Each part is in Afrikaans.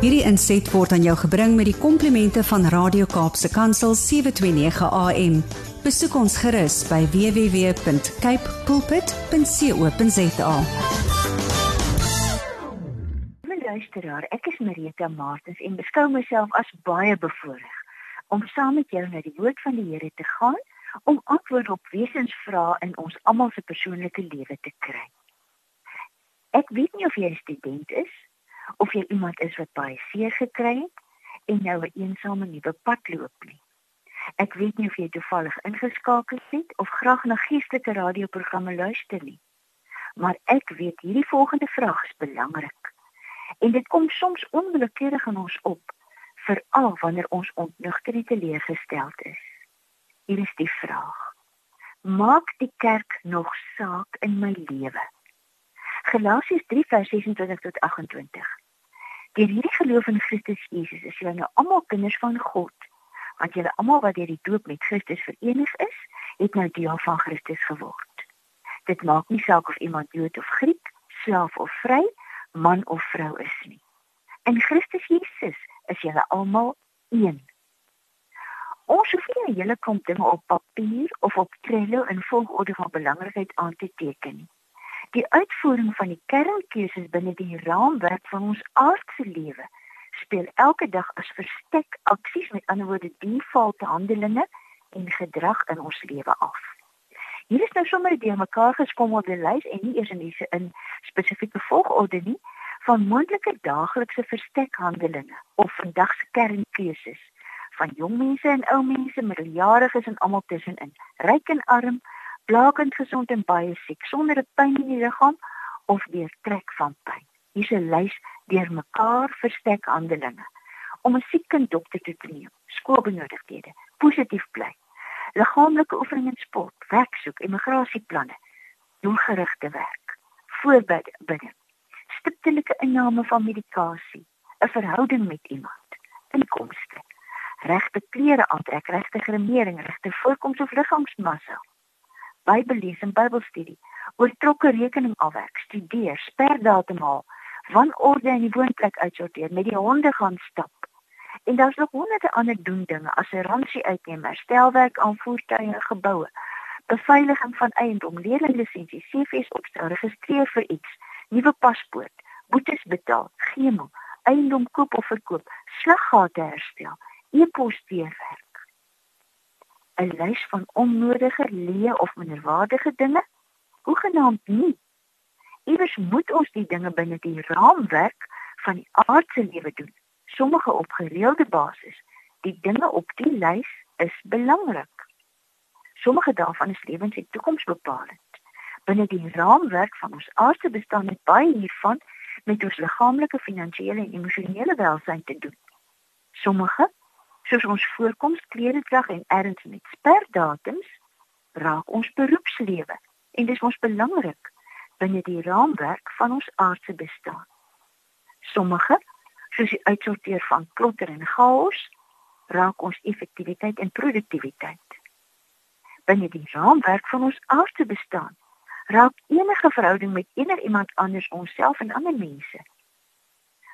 Hierdie inset word aan jou gebring met die komplimente van Radio Kaapse Kansel 729 AM. Besoek ons gerus by www.cape pulpit.co.za. Luisteraar, ek is Marita Martens en beskou myself as baie bevoorreg om saam met jou na die woord van die Here te gaan om antwoorde op wesensvrae in ons almal se persoonlike lewe te kry. Ek weet nie of jy 'n student is of jy iemand is wat baie seer gekry het en nou 'n eensame nuwe pad loop nie. Ek weet nie of jy toevallig ingeskakel het of graag na geestelike radioprogramme luister nie. Maar ek weet hierdie volgende vraag is belangrik. En dit kom soms onwillekeurig in ons op, veral wanneer ons ontnugter en teleurgesteld is. Hier is die vraag: Maak die kerk nog saak in my lewe? Galasiërs 3:26 tot 28. Deur hierdie geloof in Christus Jesus is julle nou almal kinders van God, want julle almal wat deur die doop met Christus verenig is, het nou deel van Christus geword. Dit maak nie saak of iemand Jood of Griek, slaaf of vry, man of vrou is nie. In Christus Jesus is julle almal een. Ons hoef nie 'n hele klomp dinge op papier of op Trello in volgorde van belangrikheid aan te teken nie. Die uitvoering van die kernkeuses binne die raamwerk van ons aardse lewe speel elke dag as verstek aksies met ander woorde default handelinge en gedrag in ons lewe af. Hier is nou sommer die mekaar geskommelde lys en nie eers in die in spesifieke volgorde nie van moontlike daaglikse verstekhandelinge of vandag se kernkeuses van jong mense en ou mense, middeljariges en almal tussenin, ryk en arm, blakend gesond en baie siek sonder 'n pyn in die liggaam of deur trek van pyn. Hier's 'n lys deur mekaar verstek handelinge om 'n siek kind dokter te neem, skoolbenodigdhede, positief bly, liggaamlike oefening en sport, werk soek, immigrasieplanne, doelgerigte werk, voorbereiding, stiptelike inname van medikasie, 'n verhouding met iemand, inkomste, regte klere aantrek, regte gremering, regte voorkoms of liggaamsmassa Bybellees en Bybelstudie, oortrokke rekening afwerk, studeer, sperdatum haal, wanorde in die woonplek uitsorteer, met die honde gaan stap. En daar's nog honderde ander doen dinge as ransie uitneem, herstelwerk aan voertuie en geboue, beveiliging van eiendom, leerlinglisensie, CV's opstel, registreer vir iets, nuwe paspoort, boetes betaal, gemo, eiendom koop of verkoop, slaggate herstel, e-pos deurwerk 'n lys van onnodige leë of minderwaardige dinge? Hoegenaamd nie. Iewers moet ons die dinge binne die raamwerk van die aardse lewe doen. Sommige op gereelde basis. Die dinge op die lys is belangrik. Sommige daarvan is lewens en toekomsbepalend. Binne die raamwerk van ons aardse bestaan het baie hiervan met ons liggaamlike, finansiële en emosionele welstand te doen. Sommige soos ons voorkoms, kleredrag en erns met sperdatums, raak ons beroepslewe en dis ons belangrik binne die raamwerk van ons aardse bestaan. Sommige, soos die uitsorteer van klotter en chaos, raak ons effektiwiteit en produktiwiteit. Binne die raamwerk van ons aardse bestaan, raak enige verhouding met enige iemand anders onsself en ander mense.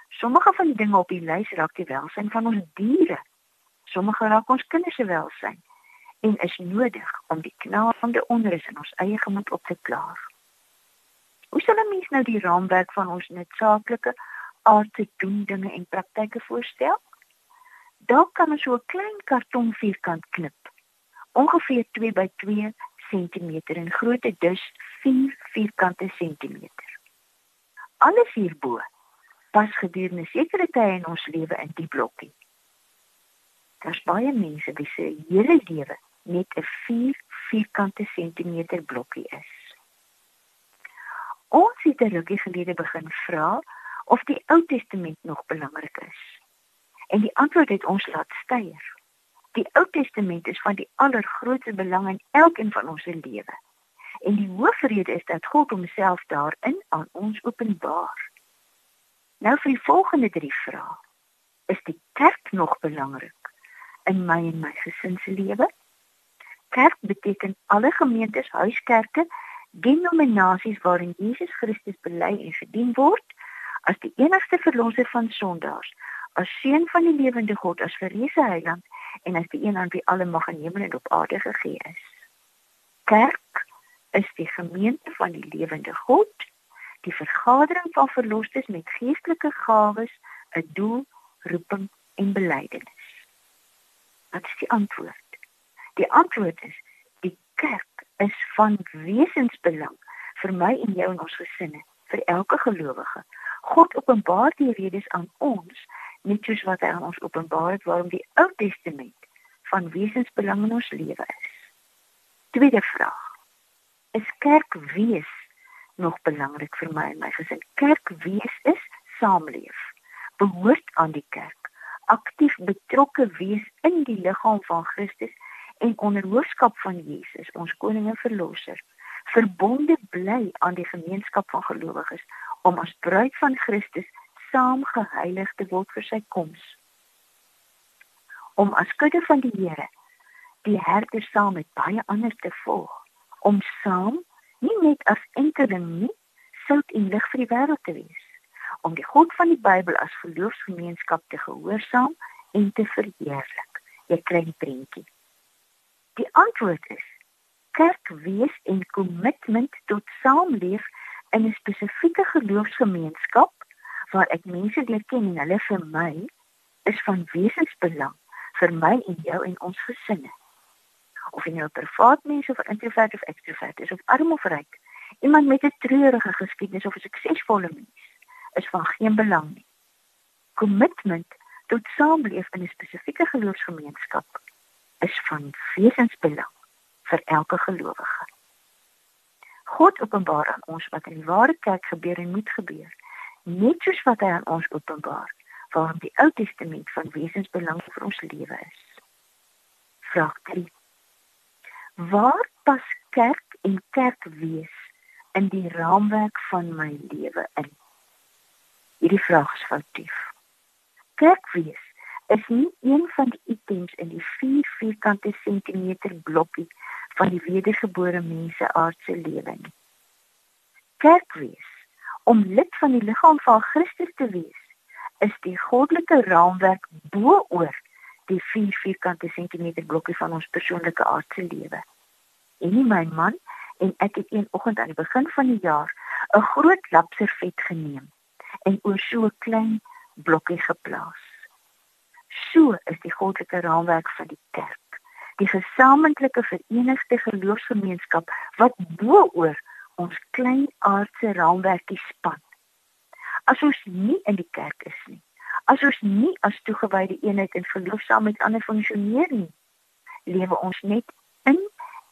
Sommige van die dinge op die lys raak die welsyn van ons diere Sommige raak ons kinders se welsyn en is nodig om die knaande onrus in ons eie gemoed op te klaar. Hoe sal 'n mens nou die raamwerk van ons noodsaaklike aardse doen dinge en praktyke voorstel? Daar kan ons so 'n klein karton vierkant knip. Ongeveer 2 by 2 cm in grootte dus 4 vierkante sentimeter. Alles hierbo pas gedurende sekere tye in ons lewe in die blokkie. Daar's baie mense wie se hele lewe net 'n 4 vierkante sentimeter blokkie is. Ons het 'n rukkie gelede begin vra of die Ou Testament nog belangrik is. En die antwoord het ons laat steier. Die Ou Testament is van die allergrootste belang in elkeen van ons se lewe. En die hoofrede is dat God homself daarin aan ons openbaar. Nou vir die volgende drie vrae. Is die kerk nog belangrik? In my en my gesin se lewe. Kerk beteken alle gemeentes, huiskerke, denominasies waarin Jesus Christus bely en gedien word as die enigste verlosser van sondaars, as seun van die lewende God, as verreëse heiland en as die een aan wie alle mag in hemel en op aarde gegee is. Kerk is die gemeente van die lewende God, die vergadering van verlosters met geestelike gawes, 'n doel, roeping en belydenis. Wat is die antwoord? Die antwoord is die kerk is van wesensbelang vir my en jou en ons gesinne, vir elke gelowige. God openbaar die redes aan ons net soos wat hy aan ons openbaar het waarom die Ou Testament van wesensbelang in ons lewe is. Tweede vraag. Is kerk wees nog belangrik vir my en my gesin? Kerk wees is saamleef. Behoort aan die kerk. Betrokke wees in die liggaam van Christus en onder hoofskap van Jesus, ons koning en verlosser verbonde bly aan die gemeenskap van gelowiges om as bruid van Christus saam geheilig te word vir sy koms. Om as kudde van die Here die herder saam met baie ander te volg, om saam nie net as enkeling nie sout en lig vir die wêreld te wees, om die God van die Bybel as geloofsgemeenskap te gehoorsaam en te verheerlik. Jy kry die prentjie. Die antwoord is kerk wees en kommitment tot saamleef in 'n spesifieke geloofsgemeenskap waar ek mense leer ken en hulle vir my is van wesensbelang vir my en jou en ons gesinne. Of jy nou 'n privaat mens of 'n introvert of extrovert is of arm of ryk, iemand met 'n treurige geskiedenis of 'n suksesvolle mens is van geen belang nie. Kommitment tot saamleef in 'n spesifieke geloofsgemeenskap is van wesensbelang vir elke gelowige. God openbaar aan ons wat in die ware kerk gebeur en moet gebeur, net soos wat hy aan ons openbaar waarom die Ou Testament van wesensbelang vir ons lewe is. Vraag 3. Waar pas kerk en kerkwees in die raamwerk van my lewe in? Hierdie vraag is foutief. Kerkwees is nie een van die items in die 4 vierkante sentimeter blokkie van die wedergebore mense aardse lewe nie. Kerk wees om lid van die liggaam van Christus te wees is die goddelike raamwerk bo oor die 4 vierkante sentimeter blokkie van ons persoonlike aardse lewe. En nie my man en ek het een oggend aan die begin van die jaar 'n groot lapservet geneem en oor so 'n klein blokkie geplaas. So is die goddelike raamwerk van die kerk die gesamentlike verenigde geloofsgemeenskap wat bo oor ons klein aardse raamwerkie span. As ons nie in die kerk is nie, as ons nie as toegewyde eenheid in geloof saam met ander funksioneer nie, lewe ons net in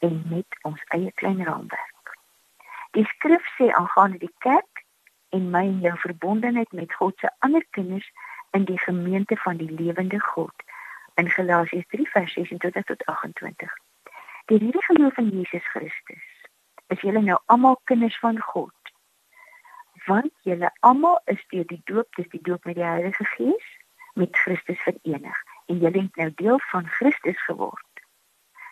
en met ons eie klein raamwerk. Die skrif sê aangaande die kerk en my en jou verbondenheid met God se ander kinders in die gemeente van die lewende God in Galasiërs 3 vers 26 tot 28. Die hierdie geloof in Jesus Christus is julle nou almal kinders van God. Want julle almal is deur die doop, dis die doop met die Heilige Gees, met Christus verenig en julle het nou deel van Christus geword.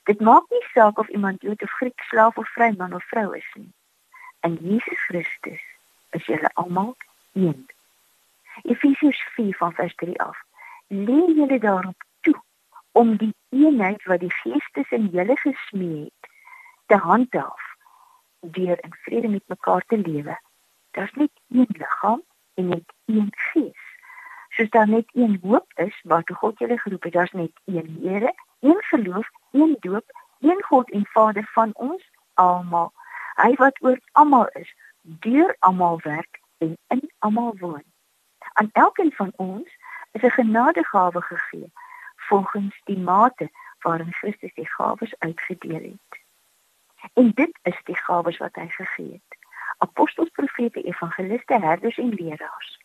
Dit maak nie saak of iemand Jood of Griek, slaaf of vry man of vrou is nie. In Jesus Christus is julle almal een. Efesiërs 4 van vers 3 af. Leer julle daarop om die eenheid wat die Gees tussen julle gesmee het te handhaaf deur in vrede met mekaar te lewe. Daar's net een liggaam en net een Gees. Soos daar net een hoop is waartoe God julle geroep het, daar's net een Here, een geloof, een doop, een God en Vader van ons almal. Hy wat oor almal is, deur almal werk en in almal woon. Aan elkeen van ons is 'n genadegawe gegee volgens die mate waarin Christus die gawes uitgedeel het. En dit is die gawes wat hy gegee het. Apostels, profete, evangeliste, herders en leraars.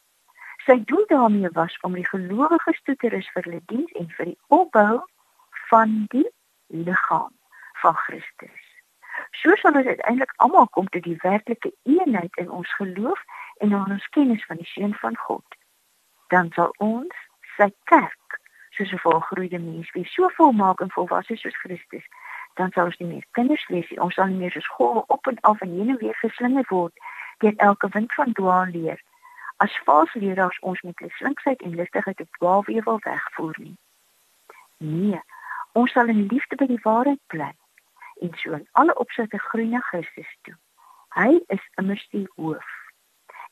Sy doel daarmee was om die gelowiges toe te rus vir hulle diens en vir die opbou van die liggaam van Christus. So sal ons uiteindelik almal kom tot die werklike eenheid in ons geloof en in ons kennis van die seun van God. Dan sal ons sy kerk soos 'n volgroeide mens wees, so volmaak en volwasse soos Christus, dan sal ons nie meer kinders wees nie. Ons sal nie meer soos golwe op en af en heen en weer geslinger word deur elke wind van dwaal leer. as valsleraars ons met hulle slinksheid en lustigheid op dwaalweë wil wegvoer nie. Nee, ons sal in liefde by die waarheid bly en so in alle opsigte groei na Christus toe. Hy is immers die hoof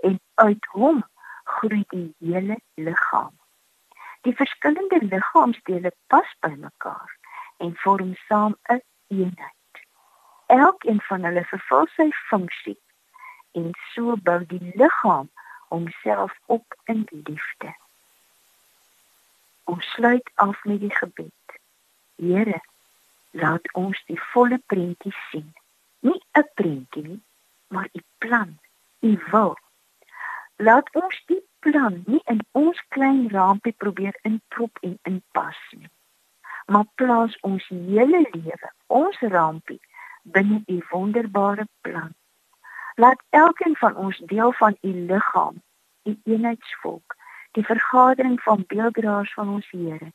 en uit hom groei die hele liggaam. Die verskillende liggaamsdele pas by mekaar en vorm saam 'n eenheid. Elkeen van hulle vervul sy funksie en so bou die liggaam homself op in liefde. Ons sluit af met die gebed. Here, laat ons die volle prentjie sien. Nie 'n prentjie nie, maar u plan, u wil. Laat ons die plan nie in ons klein rampie probeer inprop en inpas nie. Maar plaas ons hele lewe, ons rampie binne u wonderbare plan. Laat elkeen van ons deel van u liggaam, u eenheidsvolk, die vergadering van beelddraers van ons Here,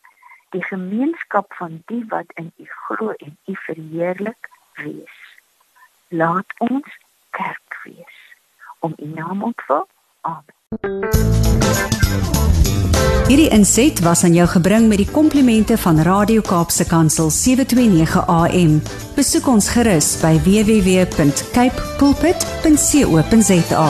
die gemeenskap van die wat in u glo en u verheerlik wees. Laat ons kerk wees om u naam ontwil. Amen. Hierdie inset was aan jou gebring met die komplimente van Radio Kaapse Kansel 729 AM. Besoek ons gerus by www.cape pulpit.co.za.